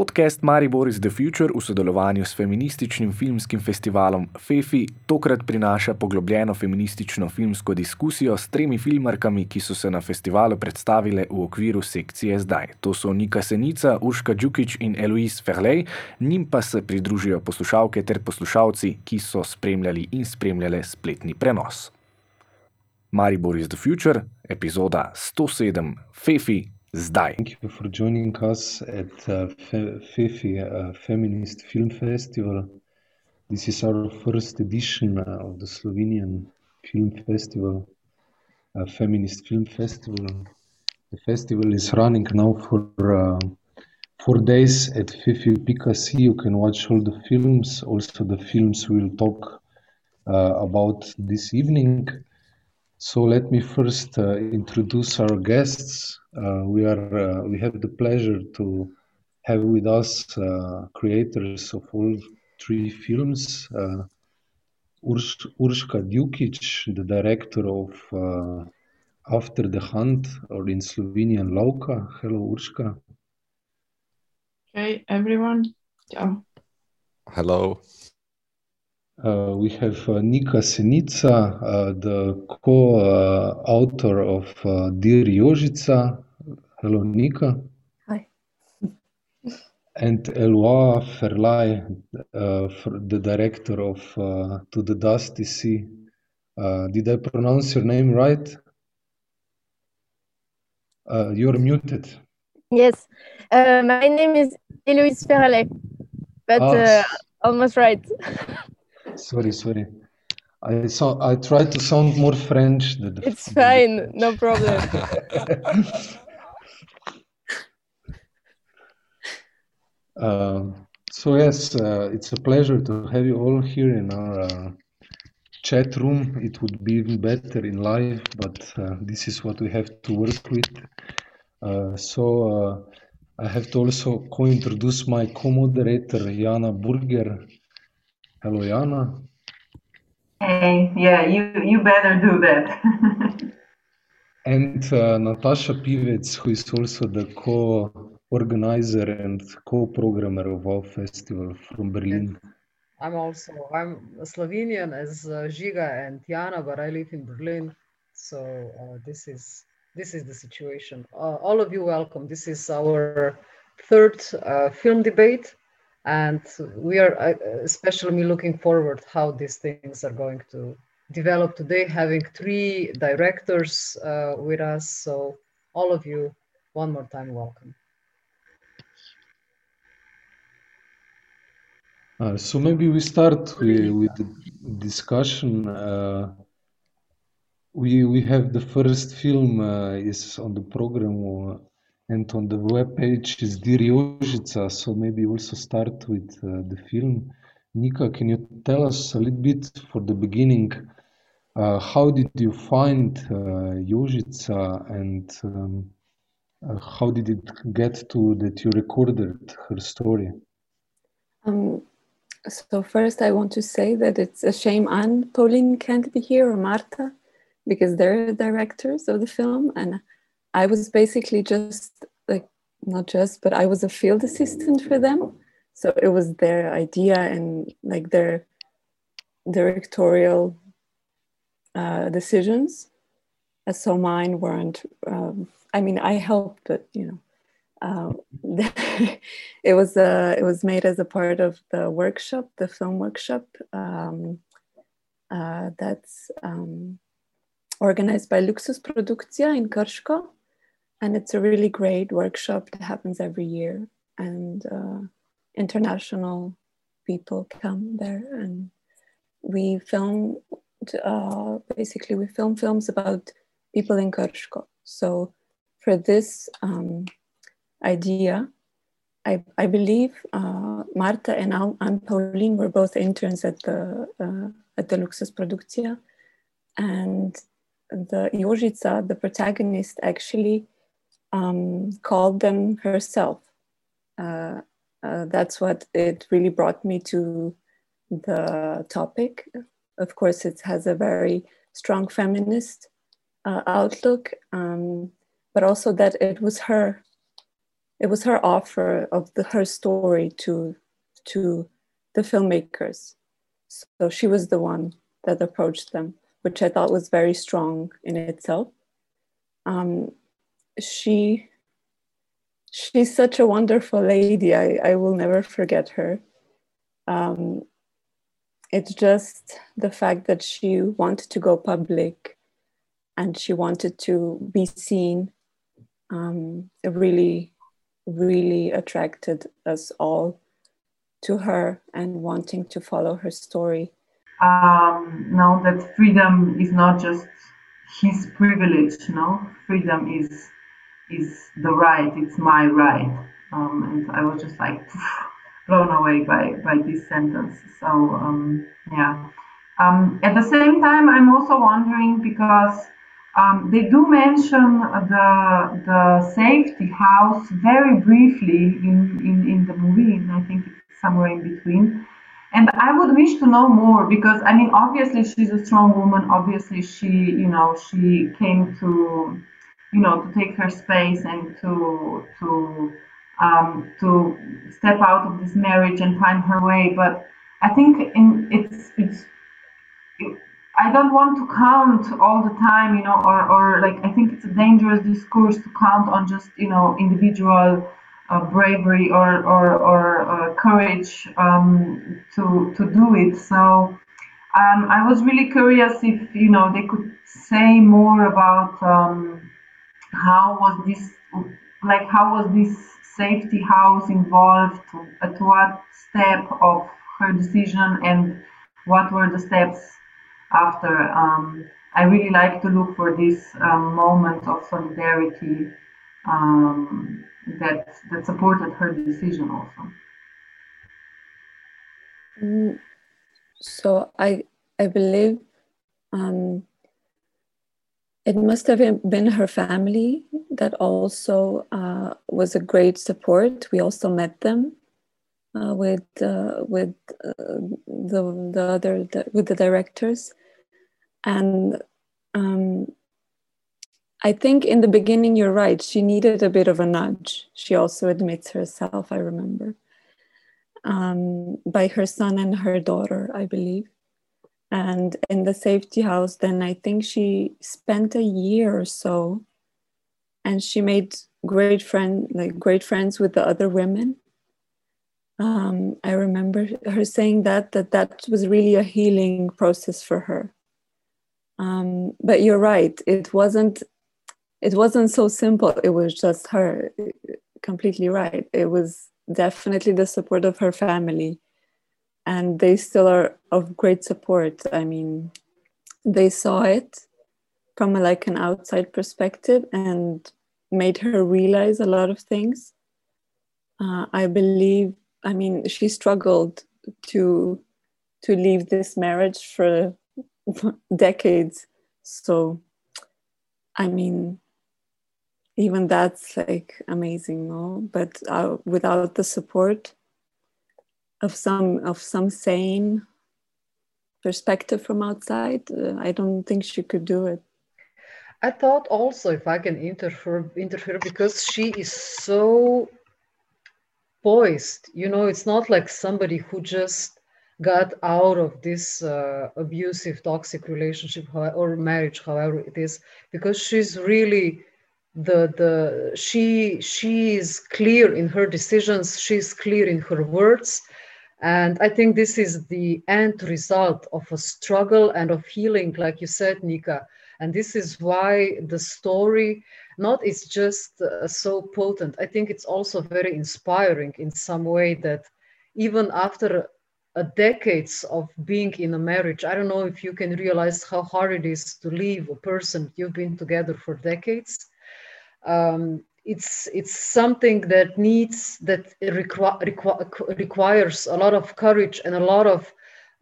Podcast Maribor is the Future v sodelovanju s feminističnim filmskim festivalom FEFI tokrat prinaša poglobljeno feministično filmsko diskusijo s tremi filmarkami, ki so se na festivalu predstavile v okviru sekcije Zdaj. To so Nika Senica, Urška Djukič in Eloise Ferlej, njim pa se pridružijo poslušalke ter poslušalci, ki so spremljali in spremljale spletni prenos. Maribor is the Future, epizoda 107 FEFI zdaj. Thank you for joining us at uh, uh, Feminist Film Festival. This is our first edition uh, of the Slovenian Film Festival, uh, Feminist Film Festival. The festival is running now for uh, four days at FEFI.si. You can watch all the films, also the films we'll talk uh, about this evening. So let me first uh, introduce our guests. Uh, we are uh, we have the pleasure to have with us uh, creators of all three films. Uh, Urs- Urška Djukic, the director of uh, After the Hunt, or in Slovenian Lauka. Hello, Urška. Hey everyone. Ciao. Hello. Uh, we have uh, Nika Senica, uh, the co-author of uh, Dear Jožica. Hello, Nika. Hi. And Eloi Ferlai, uh, for the director of uh, To the Dusty Sea. Uh, did I pronounce your name right? Uh, you're muted. Yes, uh, my name is Eloise Ferlay, but Ah, uh, almost right. sorry, sorry. I saw. I tried to sound more French. It's fine, no problem. Um, so yes, uh, it's a pleasure to have you all here in our uh, chat room. It would be even better in live, but uh, this is what we have to work with. Uh, so uh, I have to also co-introduce my co-moderator Jana Burger. Hello, Jana. Hey, yeah, you you better do that. And uh, Natasha Pivec, who is also the co-organizer and co-programmer of our festival from Berlin. I'm also I'm a Slovenian as uh, Žiga and Tiana, but I live in Berlin. So uh, this is this is the situation. Uh, all of you welcome. This is our third uh, film debate, and we are uh, especially looking forward how these things are going to develop today. Having three directors uh, with us, so all of you, one more time, welcome. Uh, so maybe we start with, with the discussion. Uh, we we have the first film uh, is on the program uh, and on the web page is Dear Jožica. So maybe also start with uh, the film. Nika, can you tell us a little bit for the beginning? Uh, how did you find uh, Jožica and um, uh, how did it get to that you recorded her story? Um, so first, I want to say that it's a shame Anne Pauline can't be here or Marta because they're directors of the film, and I was basically just not just, but I was a field assistant for them. So it was their idea and like their directorial uh, decisions. Uh, so mine weren't. Um, I mean, I helped, but you know, uh, it was uh, it was made as a part of the workshop, the film workshop. Um, uh, that's um, organized by Luksuz produkcija in Krško, and it's a really great workshop that happens every year, and uh, international people come there, and we film. Uh, basically, we film films about people in Krško. So for this um, idea, I, I believe uh, Marta and Anne Pauline were both interns at the uh, at the Luksuz produkcija, and the Jožica, the protagonist, actually um, called them herself. Uh, uh, that's what it really brought me to the topic. Of course, it has a very strong feminist uh, outlook, um, but also that it was her it was her offer of the, her story to to the filmmakers. So she was the one that approached them, which I thought was very strong in itself. Um, she she's such a wonderful lady. I, I will never forget her. Um, it's just the fact that she wanted to go public and she wanted to be seen. Um, really, really attracted us all to her and wanting to follow her story. Um, know that freedom is not just his privilege. No, freedom is is the right. It's my right. Um, and I was just like blown away by by this sentence. So um, yeah. Um, at the same time, I'm also wondering because um, they do mention the the safety house very briefly in, in, in the movie, and I think it's somewhere in between. And I would wish to know more because I mean, obviously she's a strong woman. Obviously, she you know she came to you know to take her space and to to um, to step out of this marriage and find her way. But I think in it's it's I don't want to count all the time, you know, or, or like I think it's a dangerous discourse to count on just you know individual uh, bravery or or, or uh, courage um, to to do it. So um, I was really curious if you know they could say more about um, how was this like how was this safety house involved at what step of her decision and what were the steps after. Um, I really like to look for this um, moment of solidarity um, that that supported her decision also. Mm, so I I believe um, it must have been her family that also uh, was a great support. We also met them uh, with uh, with uh, the the other with the directors, and um, I think in the beginning you're right. She needed a bit of a nudge. She also admits herself. I remember um, by her son and her daughter, I believe. And in the safety house, then I think she spent a year or so, and she made great friend like great friends with the other women um, I remember her saying that that that was really a healing process for her. Um, but you're right; it wasn't. It wasn't so simple. It was just her. Completely right. It was definitely the support of her family, and they still are of great support. I mean, they saw it from a, like an outside perspective and made her realize a lot of things. Uh, I believe I mean, she struggled to to leave this marriage for decades. So, I mean, even that's like amazing, no? But uh, without the support of some of some sane perspective from outside, uh, I don't think she could do it. I thought also if I can interfere interfere because she is so poised. You know, it's not like somebody who just got out of this uh, abusive, toxic relationship or marriage, however it is, because she's really the the she she is clear in her decisions. She's clear in her words. And I think this is the end result of a struggle and of healing, like you said, Nika. And this is why the story not is just uh, so potent. I think it's also very inspiring in some way that even after a decades of being in a marriage, I don't know if you can realize how hard it is to leave a person you've been together for decades. Um, it's it's something that needs that requ- requ- requires a lot of courage and a lot of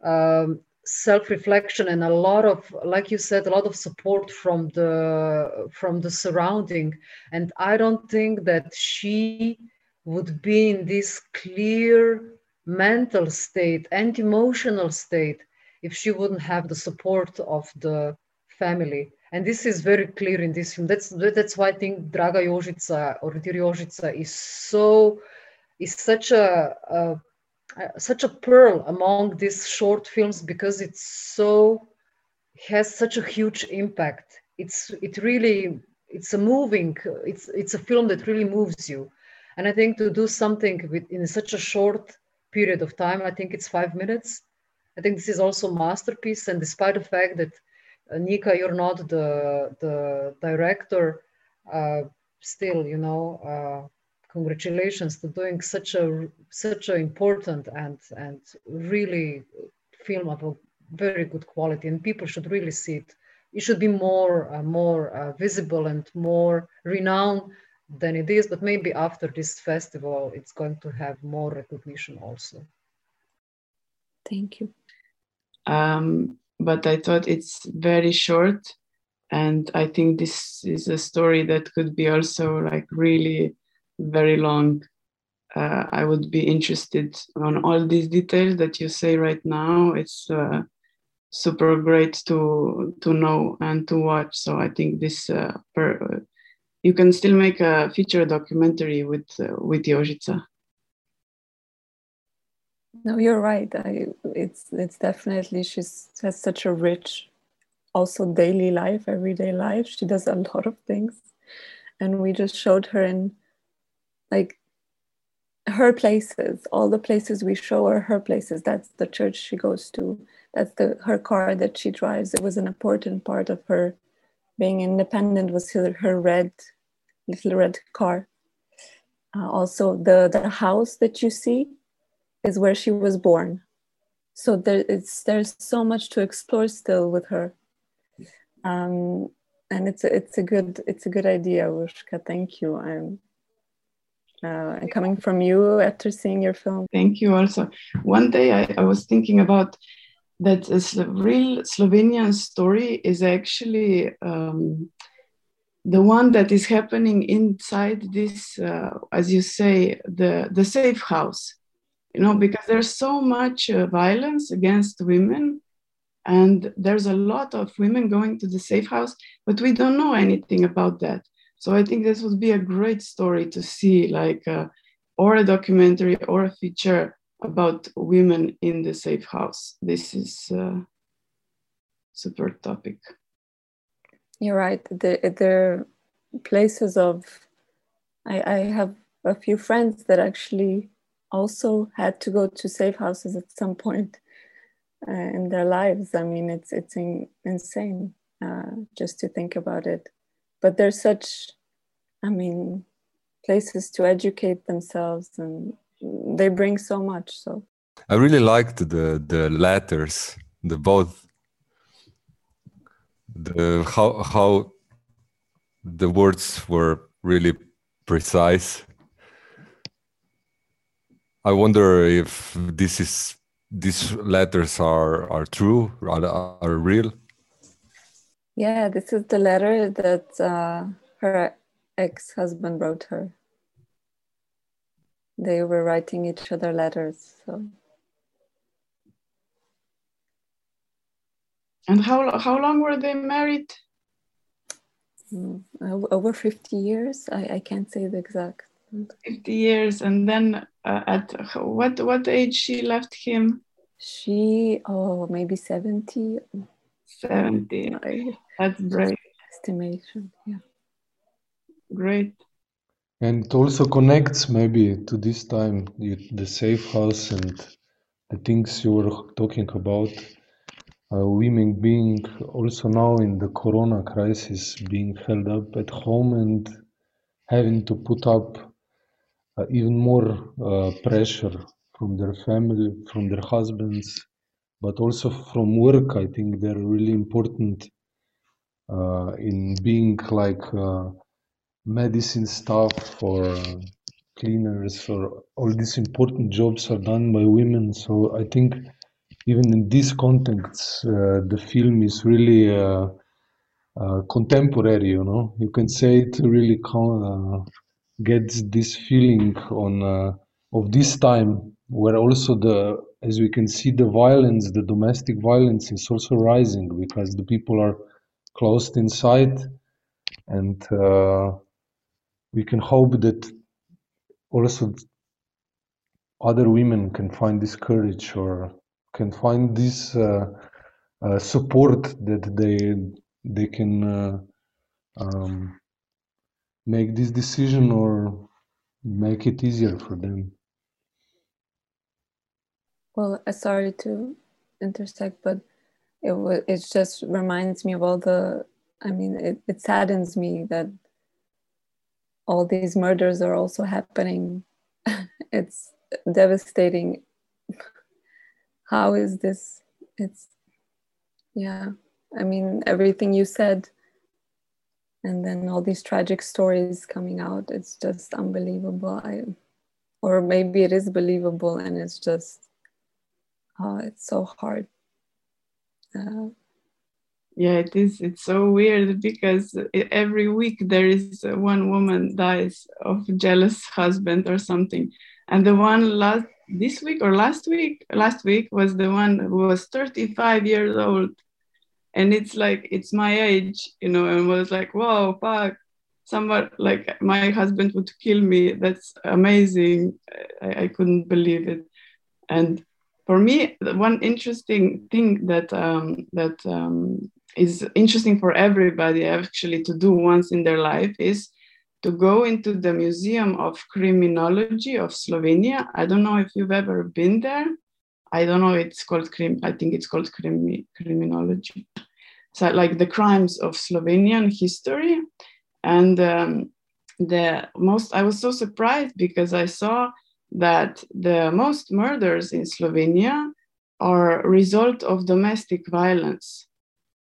um, self-reflection and a lot of like you said a lot of support from the from the surrounding. And i don't think that she would be in this clear mental state and emotional state if she wouldn't have the support of the family and this is very clear in this film. That's that's why I think Draga Jožica or Dear Jožica is so is such a, a, a, such a pearl among these short films because it's so has such a huge impact. It's it really it's a moving it's it's a film that really moves you, and I think to do something with in such a short period of time, I think it's five minutes. I think this is also masterpiece, and despite the fact that Nika, you're not the the director. Uh, still, you know, uh, congratulations to doing such a such an important and and really film of a very good quality, and people should really see it. It should be more uh, more uh, visible and more renowned than it is. But maybe after this festival, it's going to have more recognition also. Thank you. Um, but I thought it's very short. And I think this is a story that could be also like really very long. Uh, I would be interested on all these details that you say right now. It's uh, super great to to know and to watch. So I think this uh, per, you can still make a feature documentary with uh, with Jožica. No, you're right. I, it's it's definitely she has such a rich, also daily life, everyday life. She does a lot of things, and we just showed her in, like, her places. All the places we show are her places. That's the church she goes to. That's the her car that she drives. It was an important part of her being independent. Was her, her red, little red car. Uh, also, the the house that you see is where she was born. So there, it's, there's so much to explore still with her. Um, and it's a, it's a good it's a good idea, Urška. Thank you. I'm uh, coming from you after seeing your film. Thank you. Also, one day I, I was thinking about that a real Slovenian story is actually um, the one that is happening inside this, uh, as you say, the the safe house you know because there's so much uh, violence against women and there's a lot of women going to the safe house but we don't know anything about that. So i think this would be a great story to see like uh, or a documentary or a feature about women in the safe house. This is a super topic. You're right. There are places of I, I have a few friends that actually also had to go to safe houses at some point uh, in their lives. I mean, it's it's in, insane uh, just to think about it. But there's such, I mean, places to educate themselves, and they bring so much. So I really liked the the letters, the both the how how the words were really precise I wonder if this is these letters are are true, are, are real. Yeah, this is the letter that uh, her ex-husband wrote her. They were writing each other letters. So. And how how long were they married? Mm, over 50 years. I, I can't say the exact 50 years and then uh, at what what age she left him? She oh maybe 70 70 that's great. estimation yeah. Great. And it also connects maybe to this time the safe house and the things you were talking about. Uh, women being also now in the corona crisis being held up at home and having to put up even more uh, pressure from their family, from their husbands, but also from work. I think they're really important uh, in being like medicine staff or cleaners or all these important jobs are done by women. So I think even in these contexts, uh, the film is really uh, uh, contemporary. You know, you can say it really gets this feeling on uh, of this time where also the as we can see the violence the domestic violence is also rising because the people are closed inside, and uh, we can hope that also other women can find this courage or can find this uh, uh, support that they they can uh, um, make this decision or make it easier for them. Well, uh, sorry to intersect, but it was it just reminds me of all the. I mean, it, it saddens me that all these murders are also happening. it's devastating. How is this? It's yeah. I mean, everything you said, and then all these tragic stories coming out. It's just unbelievable. I, or maybe it is believable, and it's just, oh, it's so hard. Uh, yeah it is it's so weird because every week there is one woman dies of jealous husband or something and the one last this week or last week last week was the one who was 35 years old and it's like it's my age you know and was like whoa fuck somewhat like my husband would kill me that's amazing I, I couldn't believe it and for me one interesting thing that um, that um, is interesting for everybody actually to do once in their life is to go into the Museum of Criminology of Slovenia. I don't know if you've ever been there. I don't know. It's called crim. I think it's called crimi, criminology. So like the crimes of Slovenian history, and um, the most. I was so surprised because I saw that the most murders in Slovenia are result of domestic violence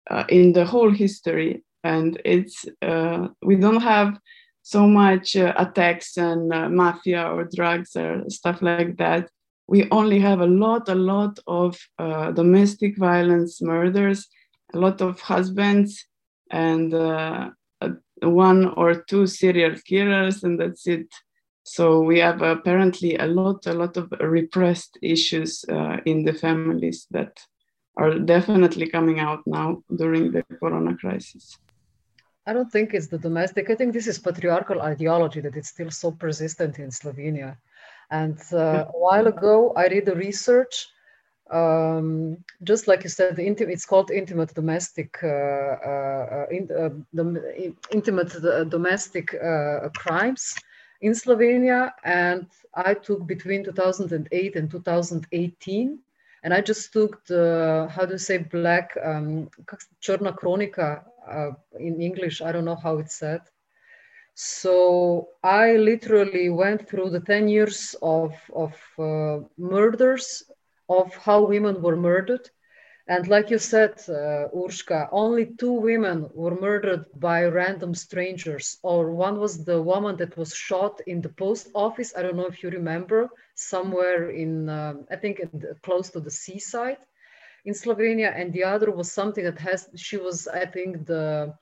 uh, in the whole history, and it's uh, we don't have so much uh, attacks and uh, mafia or drugs or stuff like that. We only have a lot, a lot of uh, domestic violence murders, a lot of husbands, and uh, one or two serial killers, and that's it. So we have apparently a lot, a lot of repressed issues uh, in the families that are definitely coming out now during the corona crisis. I don't think it's the domestic. I think this is patriarchal ideology that it's still so persistent in Slovenia. And uh, a while ago, I did a research, um, just like you said, the inti- it's called intimate domestic, uh, uh, in, uh, dom- intimate uh, domestic uh, crimes in Slovenia. And I took between 2008 and 2018 and I just took the how to say black um, kronika in English. I don't know how it's said. So I literally went through the 10 years of, of uh, murders, of how women were murdered. And like you said, uh, Urška, only two women were murdered by random strangers. Or one was the woman that was shot in the post office. I don't know if you remember, somewhere in, um, I think, close to the seaside in Slovenia, and the other was something that has she was I think the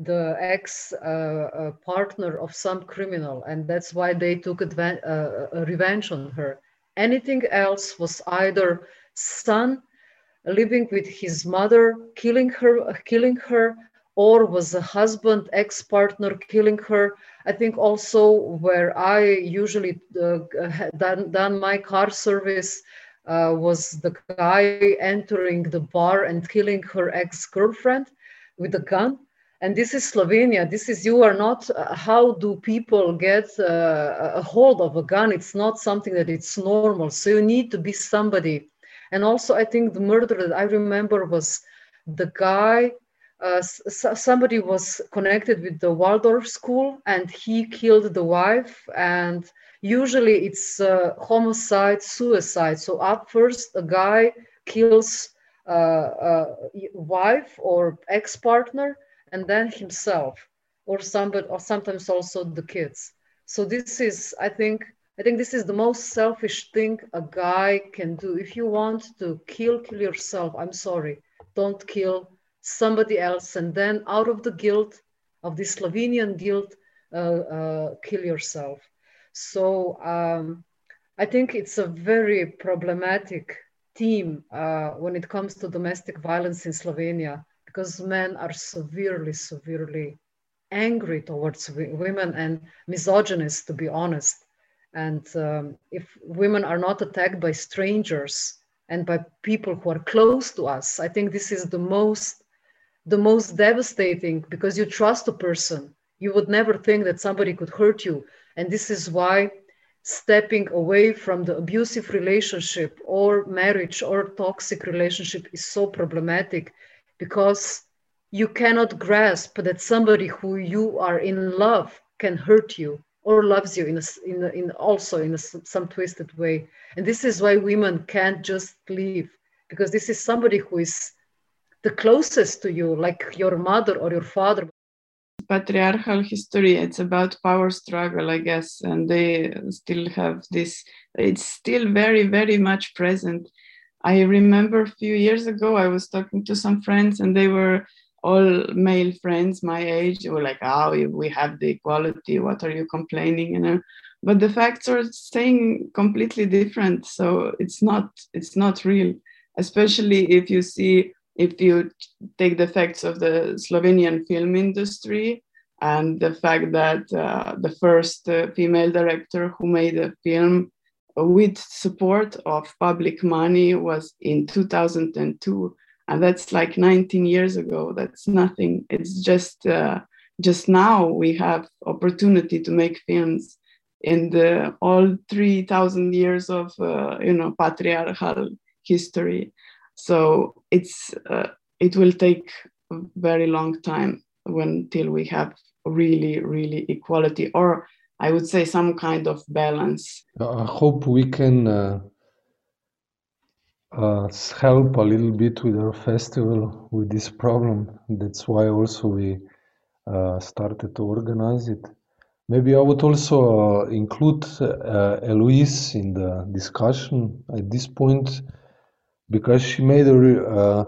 the ex uh, uh, partner of some criminal, and that's why they took advan- uh, revenge on her. Anything else was either son living with his mother, killing her, killing her, or was a husband, ex-partner killing her. I think also where I usually uh, done, done my car service, uh, was the guy entering the bar and killing her ex-girlfriend with a gun and this is slovenia. This is you are not uh, how do people get uh, a hold of a gun? It's not something that it's normal. So you need to be somebody. And also i think the murder that i remember was the guy uh, somebody was connected with the waldorf school and he killed the wife. And usually it's uh, homicide, suicide. So up first, a guy kills uh, a wife or ex-partner, and then himself, or somebody, or sometimes also the kids. So this is, I think, I think this is the most selfish thing a guy can do. If you want to kill, kill yourself. I'm sorry, don't kill somebody else, and then out of the guilt of the Slovenian guilt, uh, uh, kill yourself. So um, I think it's a very problematic theme uh, when it comes to domestic violence in Slovenia because men are severely, severely angry towards women and misogynist, to be honest. And um, if women are not attacked by strangers and by people who are close to us, I think this is the most the most devastating because you trust a person. You would never think that somebody could hurt you. And this is why stepping away from the abusive relationship or marriage or toxic relationship is so problematic because you cannot grasp that somebody who you are in love can hurt you or loves you in, a, in, a, in also in a, some twisted way. And this is why women can't just leave because this is somebody who is the closest to you like your mother or your father. Patriarchal history it's about power struggle i guess and they still have this it's still very very much present i remember a few years ago i was talking to some friends and they were all male friends my age. Were like oh we have the equality. What are you complaining? You know but the facts are saying completely different. So it's not it's not real especially if you see if you take the facts of the slovenian film industry and the fact that uh, the first uh, female director who made a film with support of public money was in 2002 and that's like 19 years ago. That's nothing. It's just uh, just now we have opportunity to make films in the all 3000 years of uh, you know patriarchal history. So it's uh, it will take a very long time until we have really really equality or i would say some kind of balance i hope we can uh, uh, help a little bit with our festival with this problem. That's why also we uh, started to organize it. Maybe I would also uh, include uh, Eloise in the discussion at this point because she made a, uh,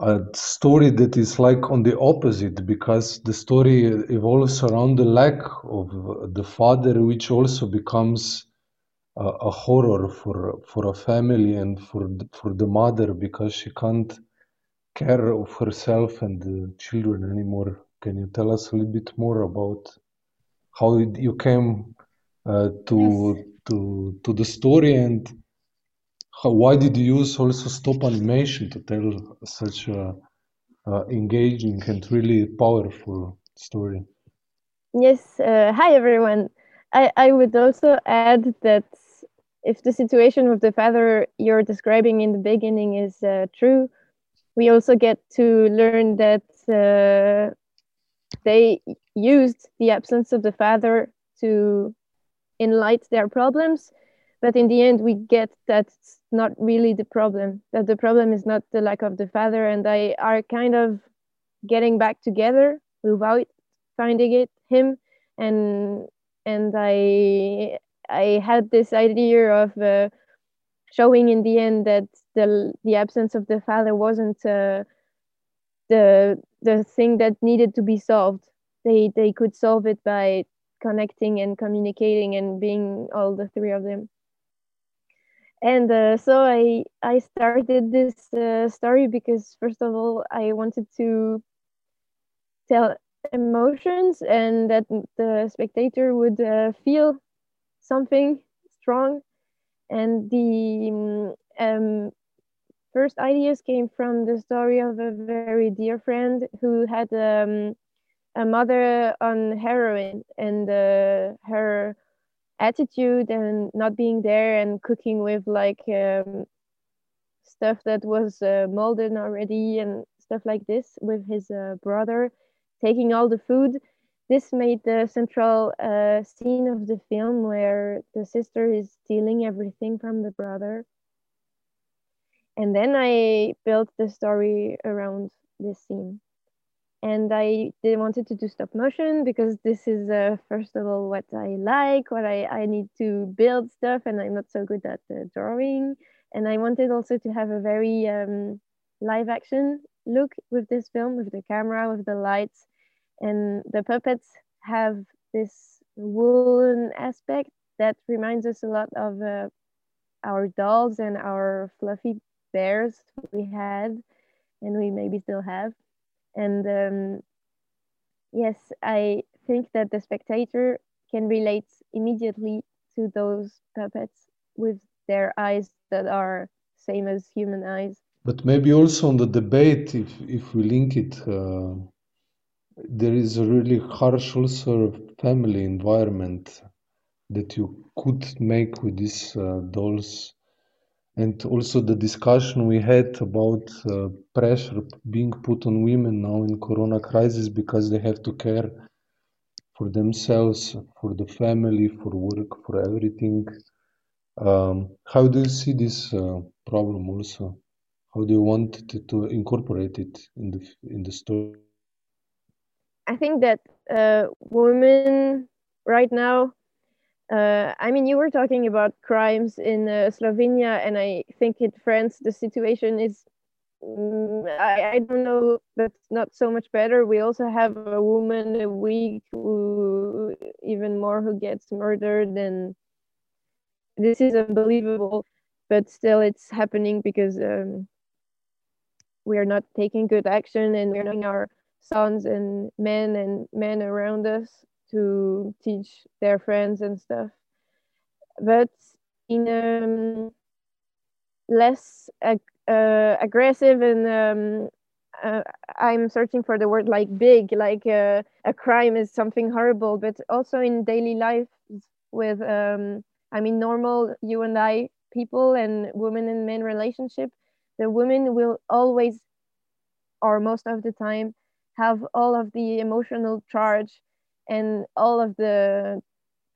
a story that is like on the opposite because the story evolves around the lack of the father, which also becomes a, a horror for for a family and for the, for the mother because she can't care of herself and the children anymore. Can you tell us a little bit more about how you came uh, to yes. to to the story and how, why did you use also stop animation to tell such a uh, engaging and really powerful story? Yes. Uh, hi everyone. I, I would also add that if the situation with the father you're describing in the beginning is uh, true, we also get to learn that uh, they used the absence of the father to enlighten their problems. But in the end, we get that's not really the problem, that the problem is not the lack of the father, and they are kind of getting back together without finding it him and and i I had this idea of uh, showing in the end that the the absence of the father wasn't uh, the the thing that needed to be solved. They they could solve it by connecting and communicating and being all the three of them. And uh, so I I started this uh, story because first of all I wanted to tell emotions and that the spectator would uh, feel something strong. And the um, first ideas came from the story of a very dear friend who had um, a mother on heroin and uh, her attitude and not being there and cooking with like um, stuff that was uh, molded already and stuff like this with his uh, brother taking all the food this made the central uh, scene of the film where the sister is stealing everything from the brother. And then I built the story around this scene. And I wanted to do stop motion because this is uh, first of all what I like, what I, I need to build stuff, and I'm not so good at uh, drawing. And I wanted also to have a very um, live action look with this film, with the camera, with the lights, and the puppets have this woolen aspect that reminds us a lot of uh, our dolls and our fluffy bears we had and we maybe still have And um, yes, I think that the spectator can relate immediately to those puppets with their eyes that are same as human eyes. But maybe also on the debate, if if we link it, uh, there is a really harsh also family environment that you could make with these uh, dolls and also the discussion we had about uh, pressure being put on women now in corona crisis because they have to care for themselves for the family for work for everything. Um, how do you see this uh, problem also? How do you want to, to, incorporate it in the in the story? I think that uh, women right now uh, I mean, you were talking about crimes in uh, Slovenia, and I think in France the situation is, um, I, I don't know, but not so much better. We also have a woman a week who, even more, who gets murdered, and this is unbelievable. But still, it's happening because um, we are not taking good action, and we're not our sons and men and men around us to teach their friends and stuff. But in um, less ag uh, aggressive and um, uh, I'm searching for the word like big, like uh, a crime is something horrible, but also in daily life with, um, I mean, normal you and I people and women and men relationship, the women will always, or most of the time, have all of the emotional charge and all of the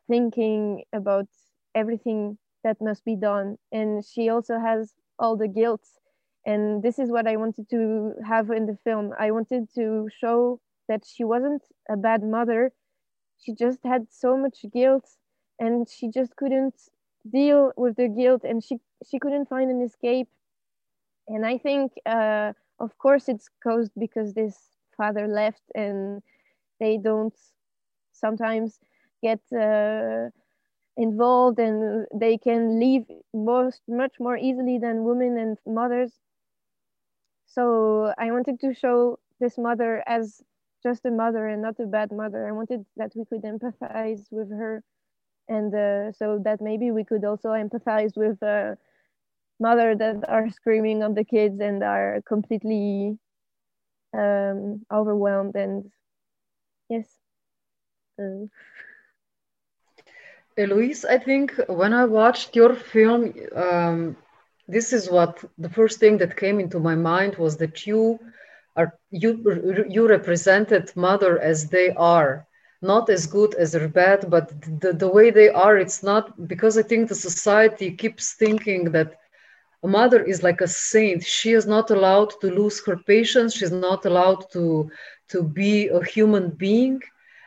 thinking about everything that must be done. And she also has all the guilt. And this is what i wanted to have in the film. I wanted to show that she wasn't a bad mother. She just had so much guilt and she just couldn't deal with the guilt and she she couldn't find an escape. And i think uh, of course it's caused because this father left and they don't sometimes get uh, involved and they can leave most much more easily than women and mothers. So i wanted to show this mother as just a mother and not a bad mother. I wanted that we could empathize with her. And uh, so that maybe we could also empathize with uh, mother that are screaming on the kids and are completely um, overwhelmed and yes uh. Eloise, I think when I watched your film, um, this is what the first thing that came into my mind was that you are you you represented mother as they are, not as good as they're bad, but the, the way they are. It's not because I think the society keeps thinking that a mother is like a saint. She is not allowed to lose her patience. She's not allowed to to be a human being.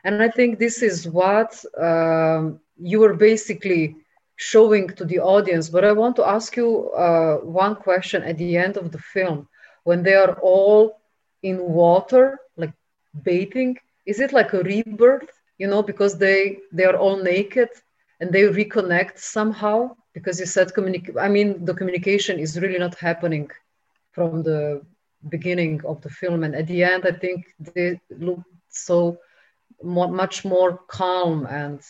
And I think this is what um, you were basically showing to the audience. But I want to ask you uh, one question at the end of the film when they are all in water, like bathing. Is it like a rebirth? You know, because they they are all naked and they reconnect somehow. Because you said communicate. I mean, the communication is really not happening from the beginning of the film, and at the end, I think they look so much more calm and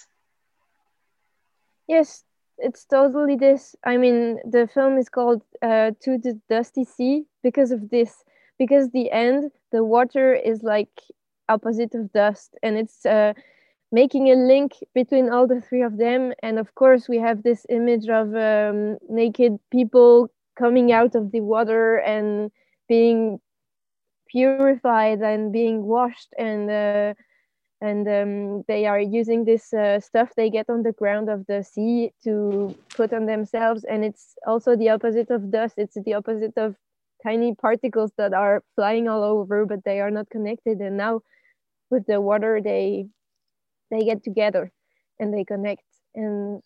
Yes, it's totally this. I mean, the film is called uh, To the Dusty Sea because of this. Because the end, the water is like opposite of dust, and it's uh, making a link between all the three of them. And of course, we have this image of um, naked people coming out of the water and being purified and being washed and uh, and um, they are using this uh, stuff they get on the ground of the sea to put on themselves. And it's also the opposite of dust. It's the opposite of tiny particles that are flying all over but they are not connected. And now with the water they they get together and they connect. And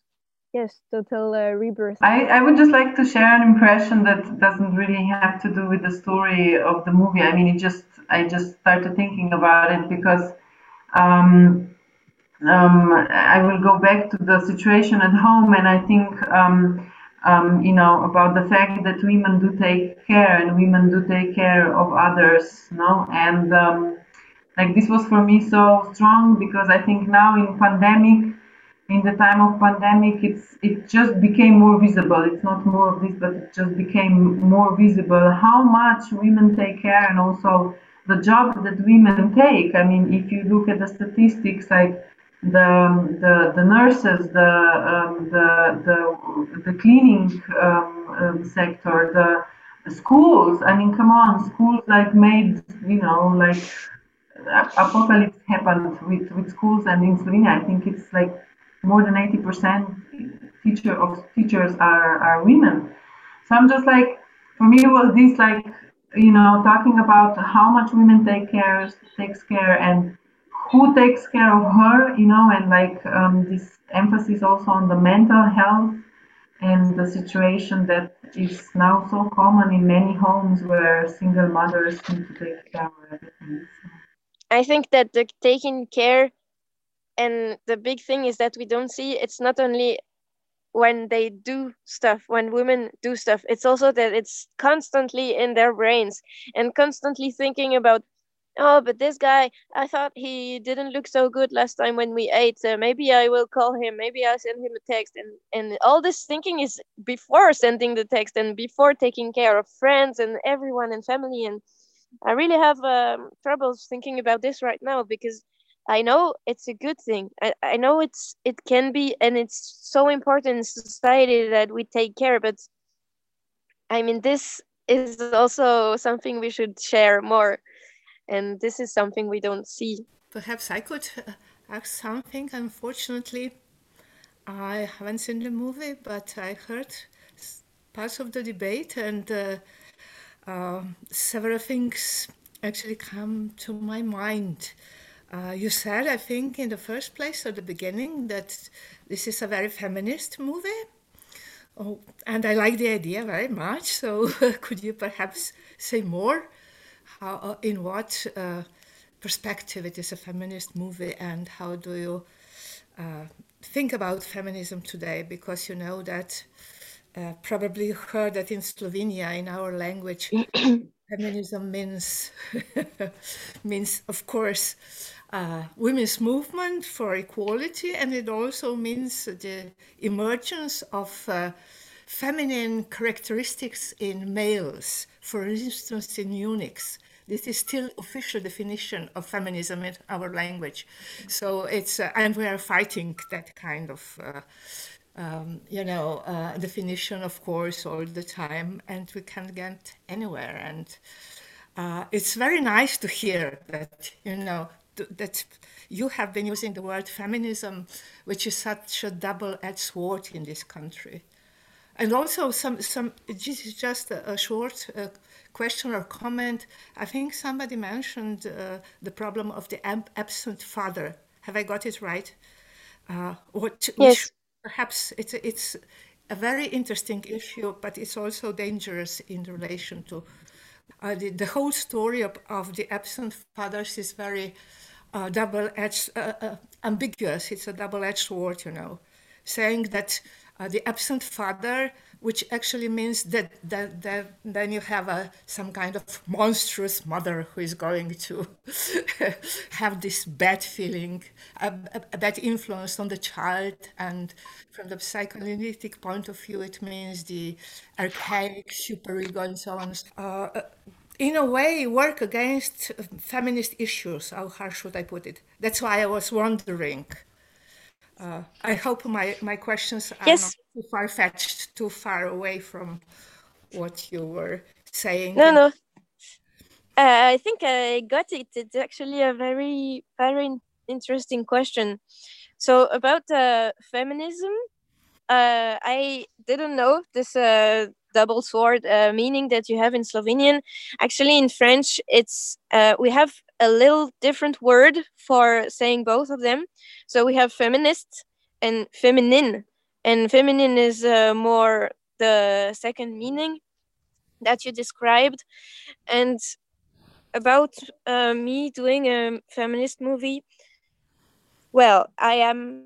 yes total uh, rebirth. I, I would just like to share an impression that doesn't really have to do with the story of the movie. I mean it just i just started thinking about it because um, um, I will go back to the situation at home, and I think um, um, you know, about the fact that women do take care and women do take care of others, no, and um, like this was for me so strong because I think now in pandemic, in the time of pandemic, it's it just became more visible. It's not more of this, but it just became more visible how much women take care and also the job that women take. I mean, if you look at the statistics, like the the, the nurses, the um, the, the the cleaning um, um, sector, the, schools. I mean, come on, schools like made you know like apocalypse happened with with schools and in Slovenia. I think it's like more than eighty percent teacher of teachers are are women. So I'm just like, for me, it was this like you know talking about how much women take care takes care and who takes care of her, you know, and like um, this emphasis also on the mental health and the situation that is now so common in many homes where single mothers need to take care of everything. So. I think that the taking care and the big thing is that we don't see it's not only when they do stuff when women do stuff it's also that it's constantly in their brains and constantly thinking about oh but this guy i thought he didn't look so good last time when we ate so maybe i will call him maybe i'll send him a text. And and all this thinking is before sending the text and before taking care of friends and everyone and family. And i really have um, troubles thinking about this right now because i know it's a good thing I, I know it's it can be and it's so important in society that we take care but i mean this is also something we should share more and this is something we don't see. Perhaps I could uh, ask something. Unfortunately, I haven't seen the movie, but I heard parts of the debate, and uh, uh, several things actually come to my mind. Uh, you said, I think, in the first place at the beginning, that this is a very feminist movie. Oh, and I like the idea very much. So, could you perhaps say more how, uh, in what uh, perspective it is a feminist movie and how do you uh, think about feminism today? Because you know that uh, probably heard that in Slovenia, in our language, feminism means means of course uh, women's movement for equality, and it also means the emergence of uh, feminine characteristics in males, for instance, in eunuchs. This is still official definition of feminism in our language. So it's, uh, and we are fighting that kind of, uh, um, you know, uh, definition, of course, all the time, and we can't get anywhere. And uh, it's very nice to hear that, you know, that you have been using the word feminism, which is such a double-edged sword in this country. And also some, some this is just a, a short uh, question or comment. I think somebody mentioned uh, the problem of the absent father. Have I got it right? Uh, what, yes. Perhaps it's, it's a very interesting issue, but it's also dangerous in relation to uh, the, the whole story of, of the absent fathers is very uh, double-edged, uh, uh, ambiguous. It's a double-edged sword, you know, saying that uh, the absent father, which actually means that, that, that then you have a, some kind of monstrous mother who is going to have this bad feeling, a, a, bad influence on the child. And from the psychoanalytic point of view, it means the archaic superego and so on. Uh, in a way, work against feminist issues. How, how should I put it? That's why I was wondering uh, I hope my, my questions are yes. Too far fetched, too far away from what you were saying. No, no. Uh, I think I got it. It's actually a very, very interesting question. So about uh, feminism, uh, I didn't know this uh, double sword uh, meaning that you have in Slovenian. Actually, in French, it's uh, we have a little different word for saying both of them. So we have feminist and feminine, and feminine is uh, more the second meaning that you described. And about uh, me doing a feminist movie, well, I am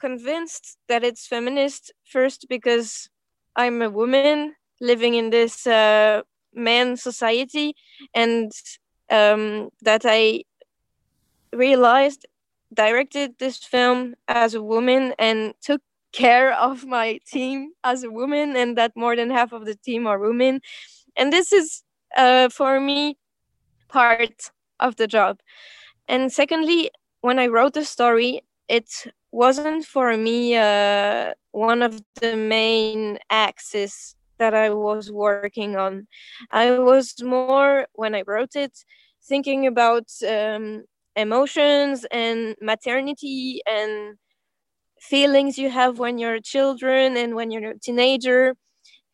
convinced that it's feminist first because I'm a woman living in this uh, man society, and um, that I realized directed this film as a woman and took care of my team as a woman and that more than half of the team are women. And this is uh, for me part of the job. And secondly when i wrote the story it wasn't for me uh, one of the main axes that i was working on. I was more when i wrote it thinking about um, emotions and maternity and feelings you have when you're children and when you're a teenager.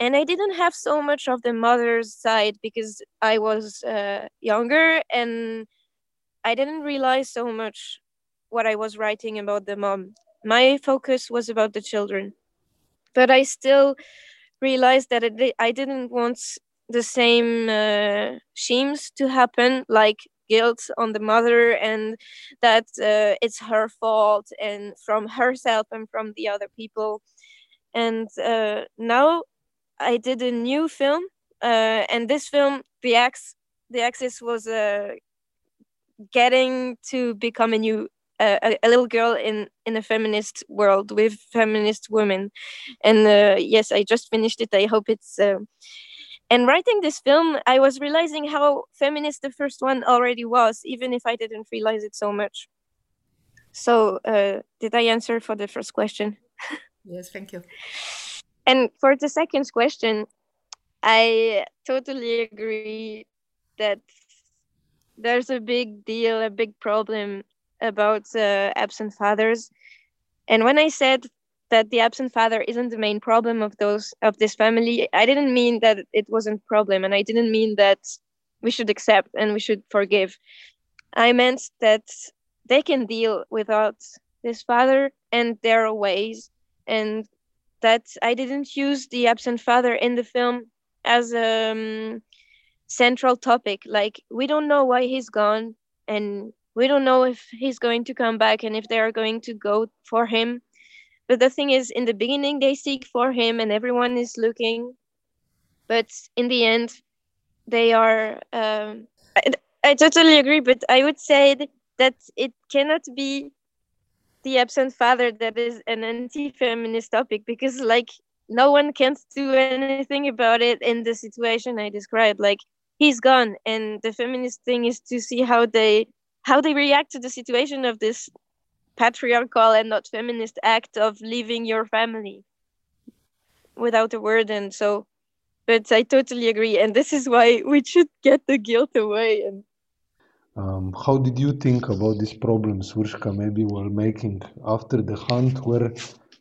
And i didn't have so much of the mother's side because i was uh, younger and i didn't realize so much what i was writing about the mom. My focus was about the children. But i still realized that it, i didn't want the same uh, schemes to happen like guilt on the mother and that uh, it's her fault and from herself and from the other people. And uh, now i did a new film uh, and this film the ax the axis was uh, getting to become a new uh, a, a, little girl in in a feminist world with feminist women. And uh, yes i just finished it. I hope it's and writing this film i was realizing how feminist the first one already was even if i didn't realize it so much. So uh, did i answer for the first question? Yes thank you. And for the second question i totally agree that there's a big deal a big problem about uh, absent fathers. And when i said that the absent father isn't the main problem of those of this family. I didn't mean that it wasn't a problem and i didn't mean that we should accept and we should forgive. I meant that they can deal without this father and their ways and that i didn't use the absent father in the film as a um, central topic. Like we don't know why he's gone and we don't know if he's going to come back and if they are going to go for him but the thing is in the beginning they seek for him and everyone is looking. But in the end they are um, I, I totally agree but i would say that it cannot be the absent father that is an anti-feminist topic because like no one can do anything about it in the situation i described. Like he's gone and the feminist thing is to see how they how they react to the situation of this patriarchal and not feminist act of leaving your family without a word. And so but i totally agree. And this is why we should get the guilt away and um, how did you think about these problems Urška, maybe while making after the hunt where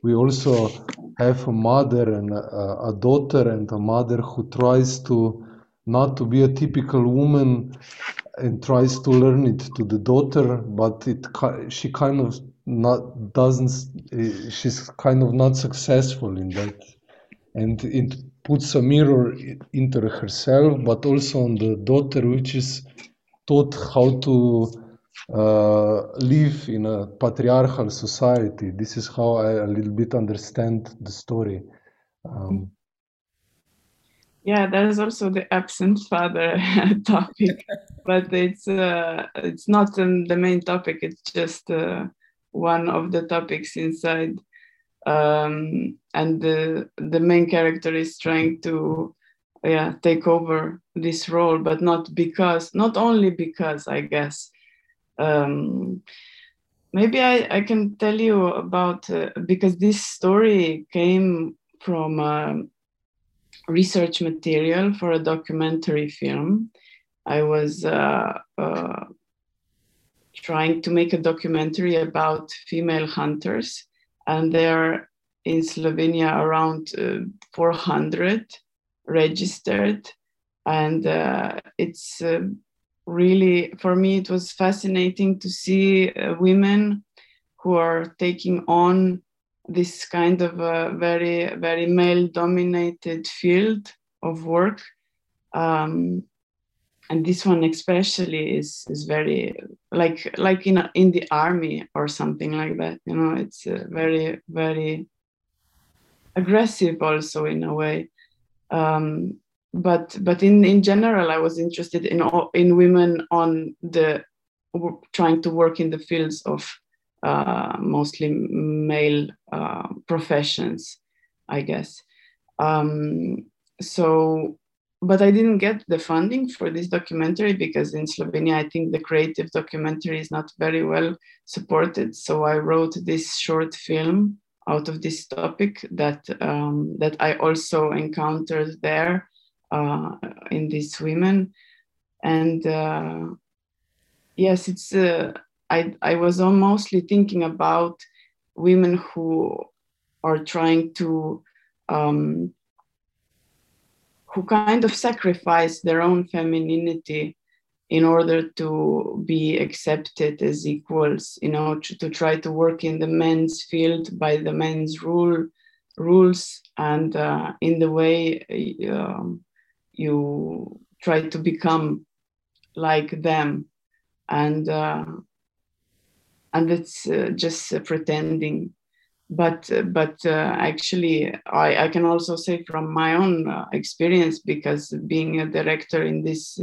we also have a mother and a, a daughter and a mother who tries to not to be a typical woman and tries to learn it to the daughter but it she kind of not doesn't she's kind of not successful in that. And it puts a mirror into herself but also on the daughter which is taught how to uh, live in a patriarchal society. This is how i a little bit understand the story. Um, yeah there's also the absent father topic. But it's uh, it's not um, the main topic it's just uh, one of the topics inside. Um, and the the main character is trying to yeah take over this role but not because not only because i guess. Um, maybe I, I can tell you about uh, because this story came from um, research material for a documentary film. I was uh, uh, trying to make a documentary about female hunters, and there are in Slovenia around uh, 400 registered. And uh, it's uh, really, for me, it was fascinating to see uh, women who are taking on this kind of a very very male dominated field of work um, and this one especially is is very like like in in the army or something like that you know it's very very aggressive also in a way. Um, but but in in general, I was interested in in women on the trying to work in the fields of uh, mostly male uh, professions, I guess. Um, so, but I didn't get the funding for this documentary because in Slovenia, I think the creative documentary is not very well supported. So I wrote this short film out of this topic that um, that I also encountered there uh, in these women, and uh, yes, it's uh, I I was mostly thinking about women who are trying to um, who kind of sacrifice their own femininity in order to be accepted as equals you know to, to try to work in the men's field by the men's rule rules and uh, in the way um, you try to become like them. And uh, and it's uh, just uh, pretending. But uh, but uh, actually I, I can also say from my own uh, experience because being a director in this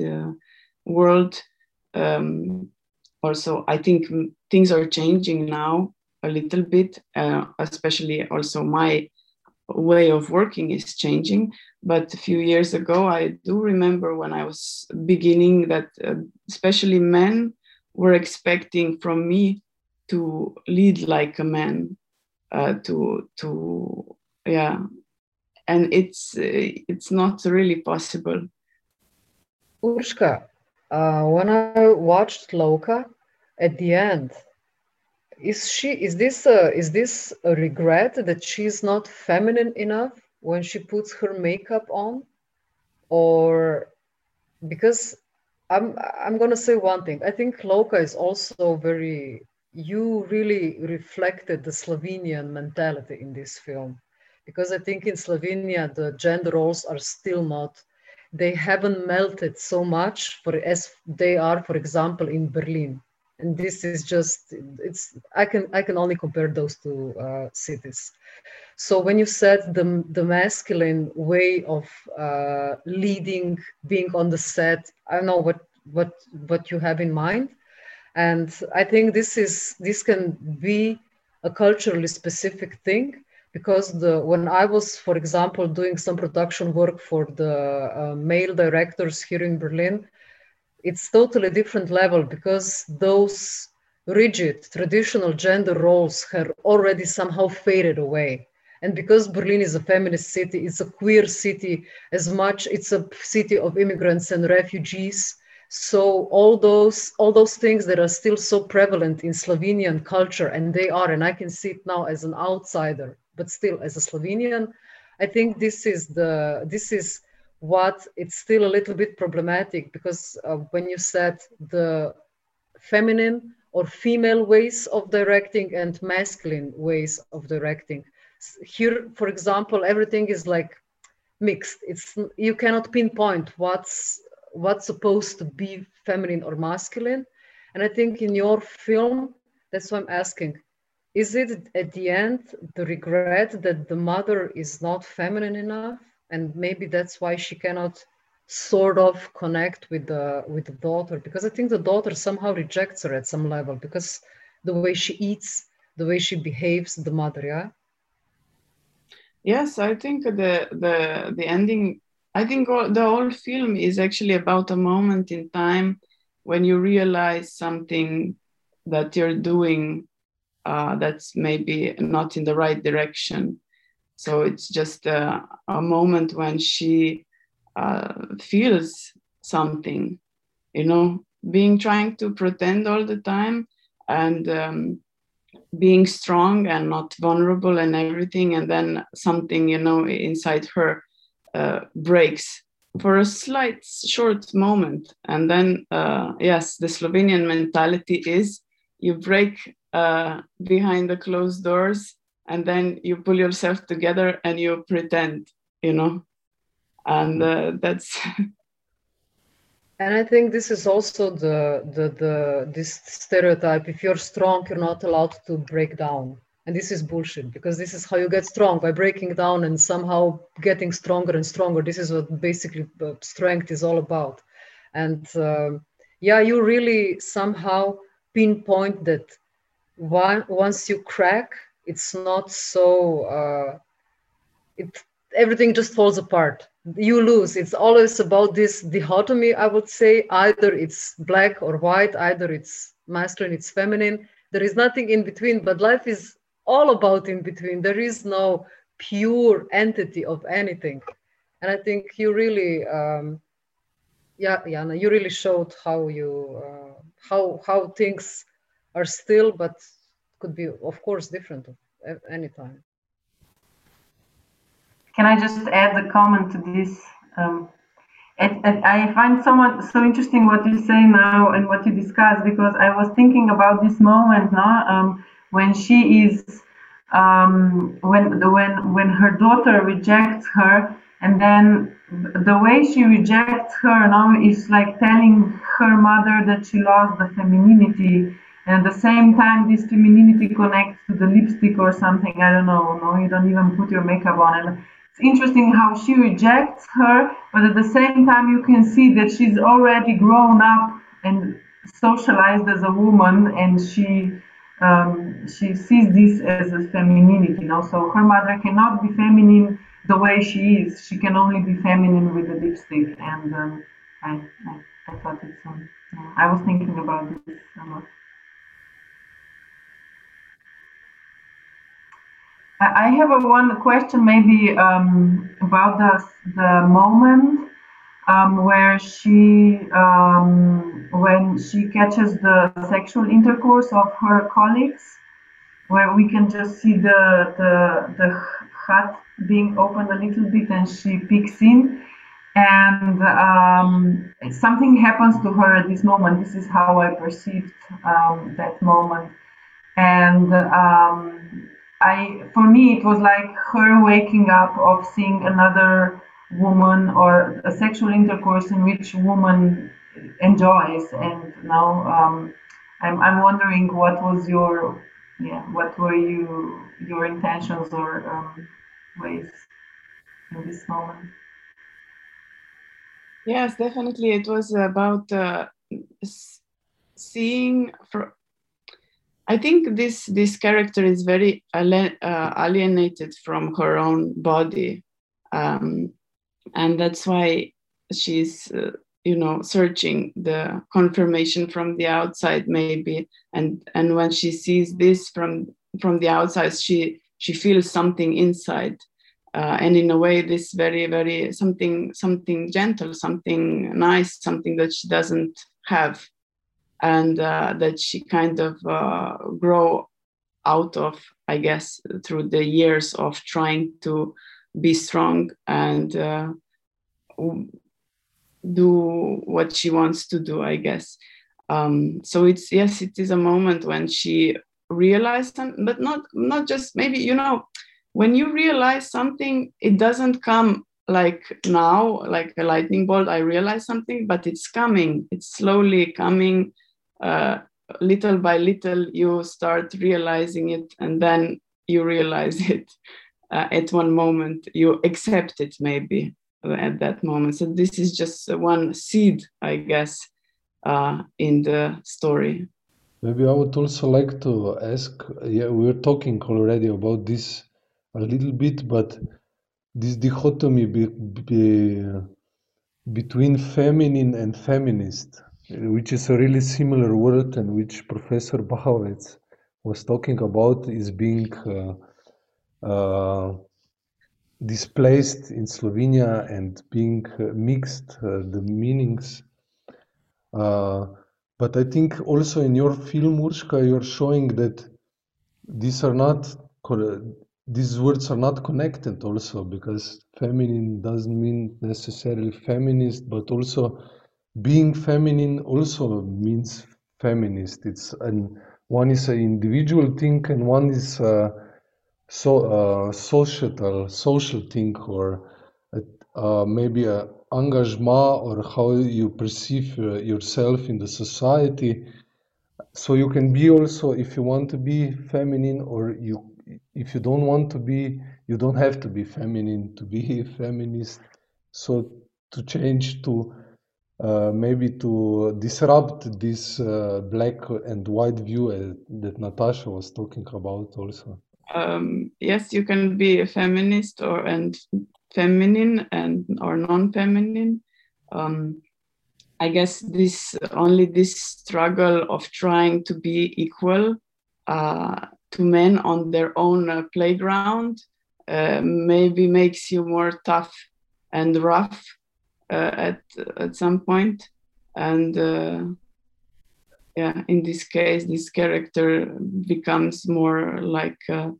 world um, also i think things are changing now a little bit especially also my way of working is changing. But a few years ago i do remember when i was beginning that uh, especially men were expecting from me to lead like a man uh, to to yeah. And it's uh, it's not really possible. Urška uh, when i watched loka at the end is she is this a, is this a regret that she's not feminine enough when she puts her makeup on? Or because i'm i'm going to say one thing. I think loka is also very you really reflected the slovenian mentality in this film. Because i think in slovenia the gender roles are still not they haven't melted so much for as they are for example in berlin. And this is just it's i can i can only compare those two uh, cities. So when you said the the masculine way of uh, leading being on the set i don't know what what what you have in mind and i think this is this can be a culturally specific thing because the when i was for example doing some production work for the uh, male directors here in berlin it's totally different level because those rigid traditional gender roles have already somehow faded away. And because berlin is a feminist city it's a queer city as much it's a city of immigrants and refugees so all those all those things that are still so prevalent in slovenian culture and they are and i can see it now as an outsider but still as a slovenian i think this is the this is what it's still a little bit problematic because uh, when you said the feminine or female ways of directing and masculine ways of directing. Here for example everything is like mixed. It's you cannot pinpoint what's what's supposed to be feminine or masculine. And i think in your film that's why i'm asking is it at the end the regret that the mother is not feminine enough? And maybe that's why she cannot sort of connect with the with the daughter because i think the daughter somehow rejects her at some level because the way she eats the way she behaves the mother yeah? Yes i think the the the ending i think the whole film is actually about a moment in time when you realize something that you're doing uh, that's maybe not in the right direction so it's just a, a moment when she uh, feels something, you know, being trying to pretend all the time and um, being strong and not vulnerable and everything. And then something, you know, inside her uh, breaks for a slight short moment. And then, uh, yes, the Slovenian mentality is you break uh, behind the closed doors and then you pull yourself together and you pretend you know and uh, that's and i think this is also the the the this stereotype if you're strong you're not allowed to break down and this is bullshit because this is how you get strong by breaking down and somehow getting stronger and stronger. This is what basically uh, strength is all about. And uh, yeah you really somehow pinpoint that one, once you crack it's not so uh, it everything just falls apart. You lose. It's always about this dichotomy i would say. Either it's black or white either it's masculine it's feminine. There is nothing in between but life is all about in between. There is no pure entity of anything. And I think you really, um, yeah, Jana, you really showed how you, uh, how, how things are still, but could be, of course, different at any time. Can I just add a comment to this? Um, and, and I find someone so interesting what you say now and what you discuss because I was thinking about this moment now um, when she is um, when the when when her daughter rejects her and then the way she rejects her now is like telling her mother that she lost the femininity. And at the same time this femininity connects to the lipstick or something. I don't know no? You don't even put your makeup on. And it's interesting how she rejects her but at the same time you can see that she's already grown up and socialized as a woman and she um, she sees this as a femininity, you know. So her mother cannot be feminine the way she is. She can only be feminine with the lipstick. And um, I, I, I, thought it's. Um, I was thinking about this a lot. I have a one question maybe um, about the the moment um, where she, um, when she catches the sexual intercourse of her colleagues, where we can just see the, the, the hut being opened a little bit and she peeks in and um, something happens to her at this moment. This is how I perceived um, that moment. And um, I, for me, it was like her waking up of seeing another woman or a sexual intercourse in which woman enjoys and now um, I'm, I'm wondering what was your yeah what were you your intentions or um, ways in this moment? Yes definitely. It was about uh, seeing for I think this this character is very uh, alienated from her own body. Um, and that's why she's uh, you know searching the confirmation from the outside maybe. And and when she sees this from from the outside she she feels something inside. Uh, and in a way this very very something something gentle something nice something that she doesn't have. And uh, that she kind of uh, grow out of i guess through the years of trying to be strong and uh, do what she wants to do, I guess. Um, so it's yes, it is a moment when she realized, something, but not not just maybe you know when you realize something, it doesn't come like now, like a lightning bolt. I realize something, but it's coming. It's slowly coming. Uh, little by little, you start realizing it, and then you realize it uh, at one moment you accept it maybe at that moment. So this is just one seed i guess uh, in the story. Maybe i would also like to ask yeah we are talking already about this a little bit but this dichotomy be, be, between feminine and feminist which is a really similar word and which professor Bahovec was talking about is being uh, uh, displaced in Slovenia and being uh, mixed uh, the meanings. Uh, but I think also in your film, Urška, you're showing that these are not these words are not connected also because feminine doesn't mean necessarily feminist, but also being feminine also means feminist. It's and one is an individual thing and one is uh, so uh, social social thing or uh, maybe a engagement or how you perceive uh, yourself in the society so you can be also if you want to be feminine or you if you don't want to be, you don't have to be feminine to be feminist. So to change to uh, maybe to disrupt this uh, black and white view uh, that Natasha was talking about also. Um, yes, you can be a feminist or and feminine and or non-feminine. Um, I guess this only this struggle of trying to be equal uh, to men on their own uh, playground uh, maybe makes you more tough and rough uh, at at some point and uh, yeah in this case this character becomes more like a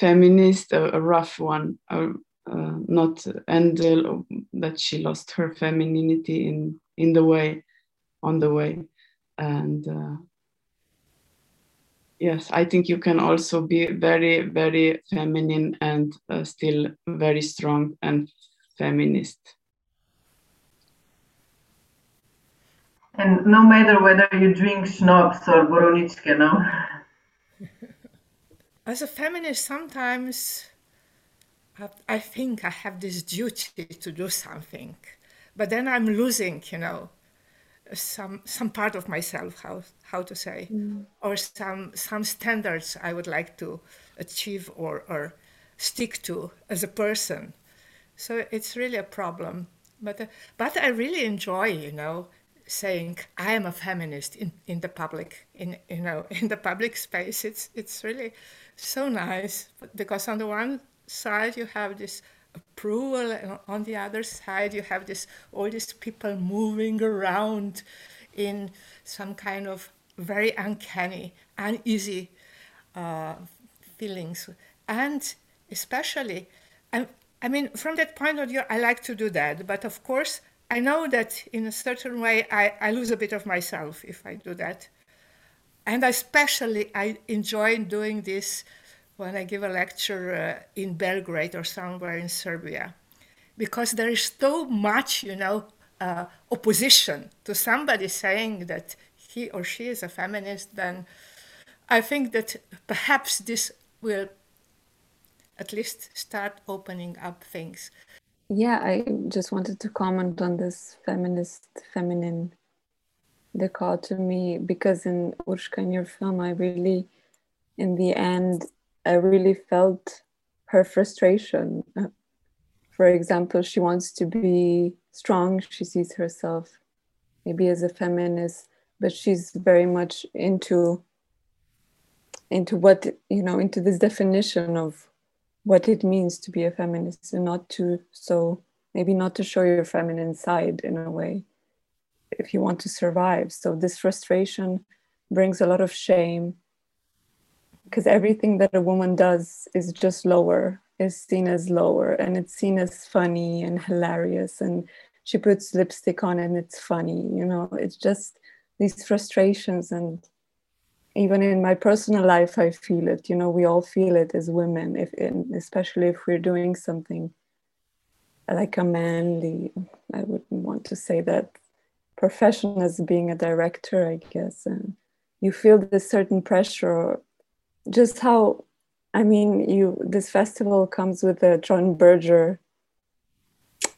feminist a, a rough one uh, not and that she lost her femininity in in the way on the way. And uh, yes i think you can also be very very feminine and uh, still very strong and feminist and no matter whether you drink schnapps or Borovničke no as a feminist sometimes I think I have this duty to do something but then I'm losing, you know, some some part of myself, how how to say, mm. or some some standards I would like to achieve or or stick to as a person. So it's really a problem. But uh, but I really enjoy, you know, saying I am a feminist in, in the public in you know in the public space. It's it's really so nice because on the one side you have this approval and on the other side you have this all these people moving around in some kind of very uncanny uneasy uh, feelings and especially I, I mean from that point of view i like to do that but of course i know that in a certain way i, I lose a bit of myself if i do that and I especially i enjoy doing this when I give a lecture uh, in Belgrade or somewhere in Serbia, because there is so much, you know, uh, opposition to somebody saying that he or she is a feminist, then I think that perhaps this will at least start opening up things. Yeah, I just wanted to comment on this feminist, feminine the dichotomy because in Urška, in your film, I really, in the end, I really felt her frustration. For example, she wants to be strong. She sees herself maybe as a feminist, but she's very much into into what you know into this definition of what it means to be a feminist and not to so maybe not to show your feminine side in a way if you want to survive. So this frustration brings a lot of shame because everything that a woman does is just lower is seen as lower and it's seen as funny and hilarious and she puts lipstick on and it's funny you know? It's just these frustrations and even in my personal life i feel it you know we all feel it as women if especially if we're doing something like a manly i wouldn't want to say that profession as being a director i guess and you feel this certain pressure just how I mean, you this festival comes with a John Berger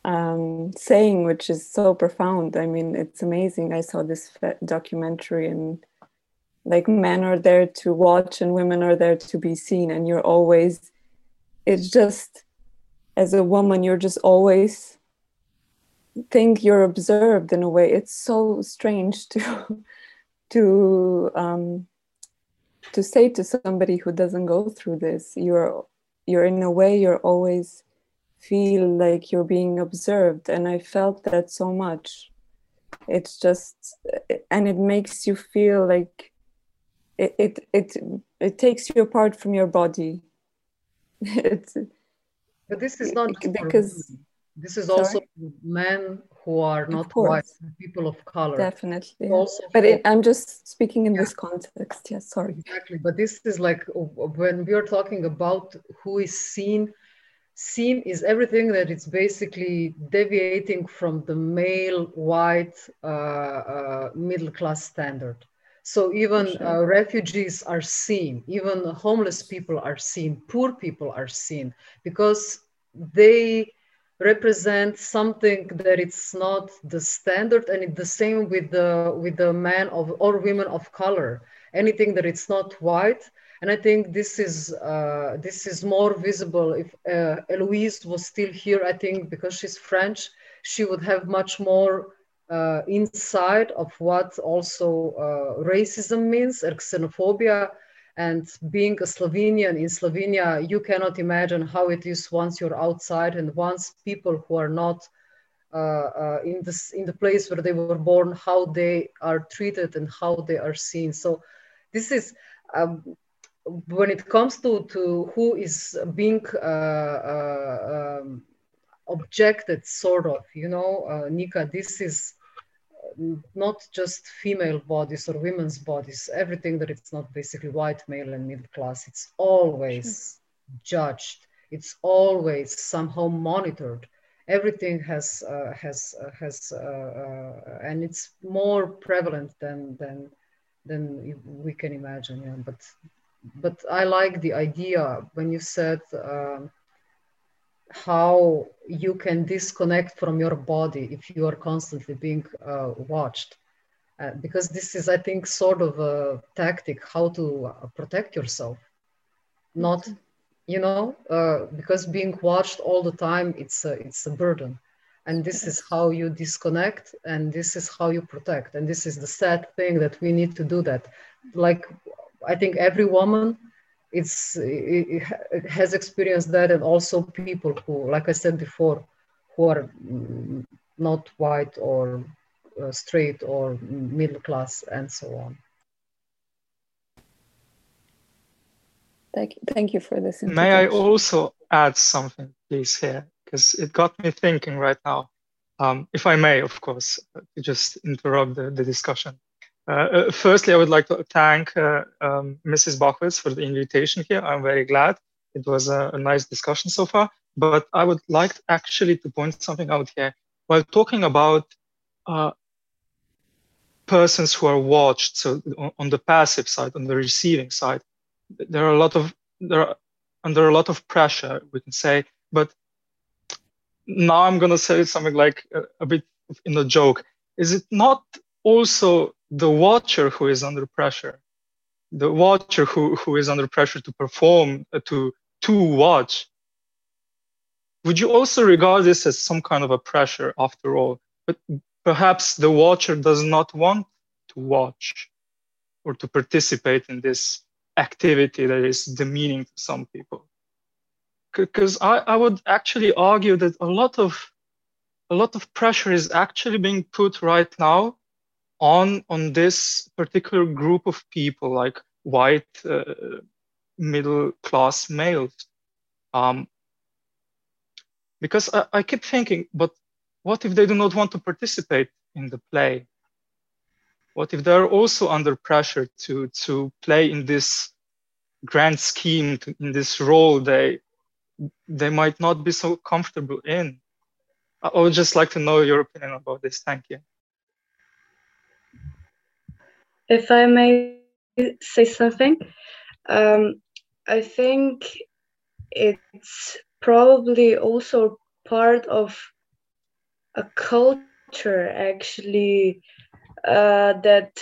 um, saying, which is so profound. I mean, it's amazing. I saw this documentary, and like men are there to watch, and women are there to be seen, and you're always. It's just as a woman, you're just always think you're observed in a way. It's so strange to to um, to say to somebody who doesn't go through this you're you're in a way you're always feel like you're being observed and i felt that so much it's just and it makes you feel like it it it, it takes you apart from your body it's but this is not because this is also Sorry? men who are not white, people of color. Definitely. Also but it, I'm just speaking in yeah. this context. Yes, sorry. Exactly. But this is like when we are talking about who is seen, seen is everything that it's basically deviating from the male white uh, uh, middle class standard. So even Sure. uh, refugees are seen, even homeless people are seen, poor people are seen because they represent something that it's not the standard and it's the same with the with the men of or women of color anything that it's not white and i think this is uh, this is more visible if uh, eloise was still here i think because she's french she would have much more uh, insight of what also uh, racism means or xenophobia and being a Slovenian in Slovenia, you cannot imagine how it is once you're outside and once people who are not uh, uh, in this in the place where they were born, how they are treated and how they are seen. So this is um, when it comes to to who is being uh, uh, um, objected, sort of. You know, uh, Nika, this is not just female bodies or women's bodies, everything that it's not basically white, male, and middle class, it's always judged. It's always somehow monitored. Everything has uh, has uh, has uh, uh, and it's more prevalent than than than we can imagine. Yeah, but but I like the idea when you said. Um, how you can disconnect from your body if you are constantly being uh, watched. Uh, because this is, I think, sort of a tactic how to uh, protect yourself. Not, you know, uh, because being watched all the time, it's a, it's a burden. And this is how you disconnect and this is how you protect. And this is the sad thing that we need to do that. Like, I think every woman it's it, it has experienced that and also people who like i said before who are mm, not white or uh, straight or middle class and so on Thank, you. thank you for this. May I also add something, please, here? Because it got me thinking right now. Um, if I may, of course, uh, to just interrupt the, the discussion. Uh, uh, firstly, I would like to thank uh, um, Mrs. Bahovec for the invitation here. I'm very glad. It was a, a, nice discussion so far. But I would like actually to point something out here. While talking about uh, persons who are watched, so on, on the passive side, on the receiving side, there are a lot of there are under a lot of pressure, we can say. But now I'm going to say something like a, a bit in a joke. Is it not also the watcher who is under pressure, the watcher who, who is under pressure to perform, uh, to, to watch, would you also regard this as some kind of a pressure after all? But perhaps the watcher does not want to watch or to participate in this activity that is demeaning to some people. Because I, I would actually argue that a lot of a lot of pressure is actually being put right now on on this particular group of people like white uh, middle class males um, because I, I keep thinking but what if they do not want to participate in the play? What if they're also under pressure to to play in this grand scheme to, in this role they they might not be so comfortable in? I would just like to know your opinion about this. Thank you if I may say something, um, I think it's probably also part of a culture actually uh, that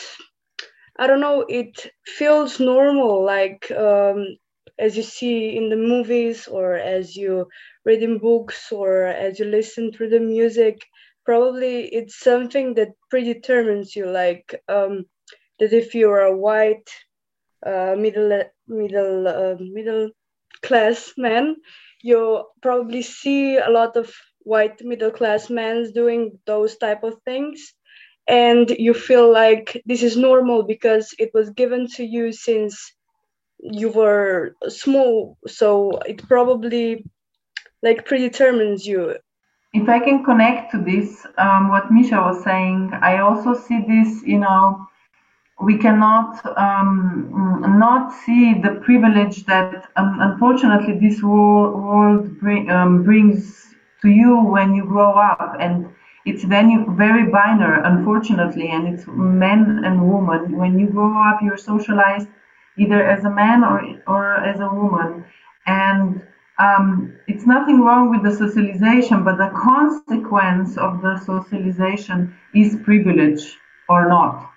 I don't know, it feels normal, like um, as you see in the movies or as you read in books or as you listen to the music. Probably it's something that predetermines you, like um, that if you're a white uh, middle middle uh, middle class man, you probably see a lot of white middle class men doing those type of things, and you feel like this is normal because it was given to you since you were small. So it probably like predetermines you. If I can connect to this, um, what Misha was saying, I also see this, you know we cannot um, not see the privilege that um, unfortunately this world, bring, um, brings to you when you grow up and it's very very binary, unfortunately, and it's men and women. When you grow up, you're socialized either as a man or or as a woman, and um, it's nothing wrong with the socialization, but the consequence of the socialization is privilege or not.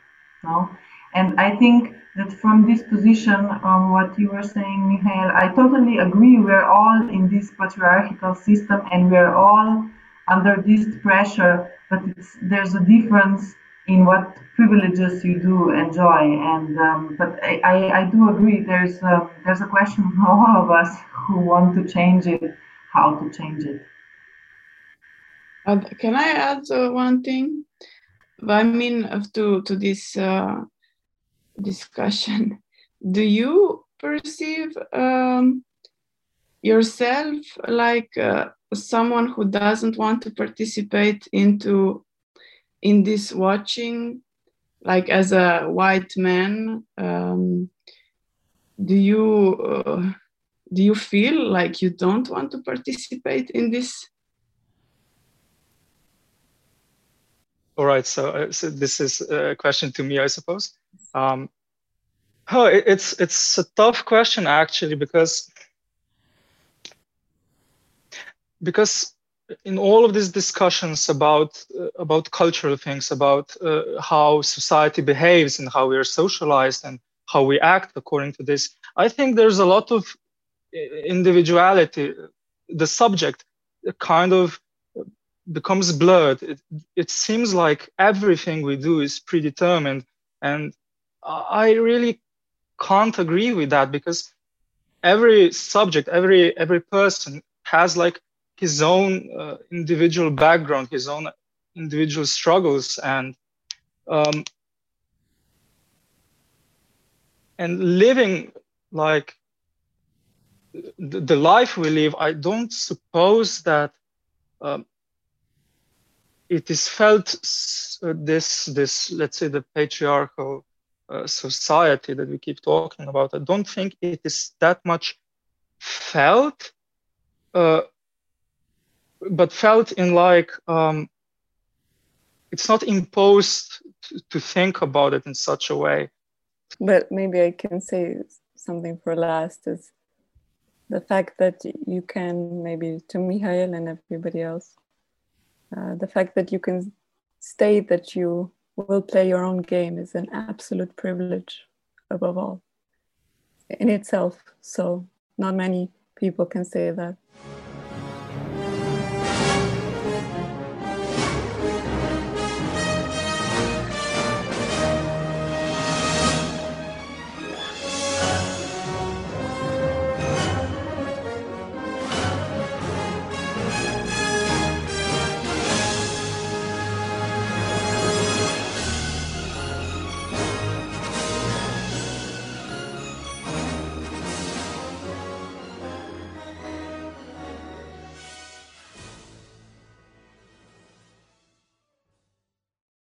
No? And I think that from this position, um, what you were saying, Michael, I totally agree. We're all in this patriarchal system and we're all under this pressure, but there's a difference in what privileges you do enjoy. And um, but I, I, I, do agree. There's a, there's a question for all of us who want to change it, how to change it. Uh, can I add uh, one thing? I mean, to to this uh, discussion, do you perceive um, yourself like uh, someone who doesn't want to participate into in this watching? Like as a white man um, do you uh, do you feel like you don't want to participate in this? All right so, uh, so this is a question to me i suppose um, oh it, it's it's a tough question actually because because in all of these discussions about uh, about cultural things, about uh, how society behaves and how we are socialized and how we act according to this, I think there's a lot of uh, individuality. The subject kind of becomes blurred. It, it seems like everything we do is predetermined, and I really can't agree with that because every subject, every every person has like his own uh, individual background, his own individual struggles, and um, and living like the, the, life we live. I don't suppose that um, it is felt uh, this this let's say the patriarchal uh, society that we keep talking about. I don't think it is that much felt. Uh, but felt in like um, it's not imposed to, to think about it in such a way. But maybe I can say something for last is the fact that you can maybe to Mihail and everybody else, uh, the fact that you can state that you will play your own game is an absolute privilege above all in itself. So not many people can say that.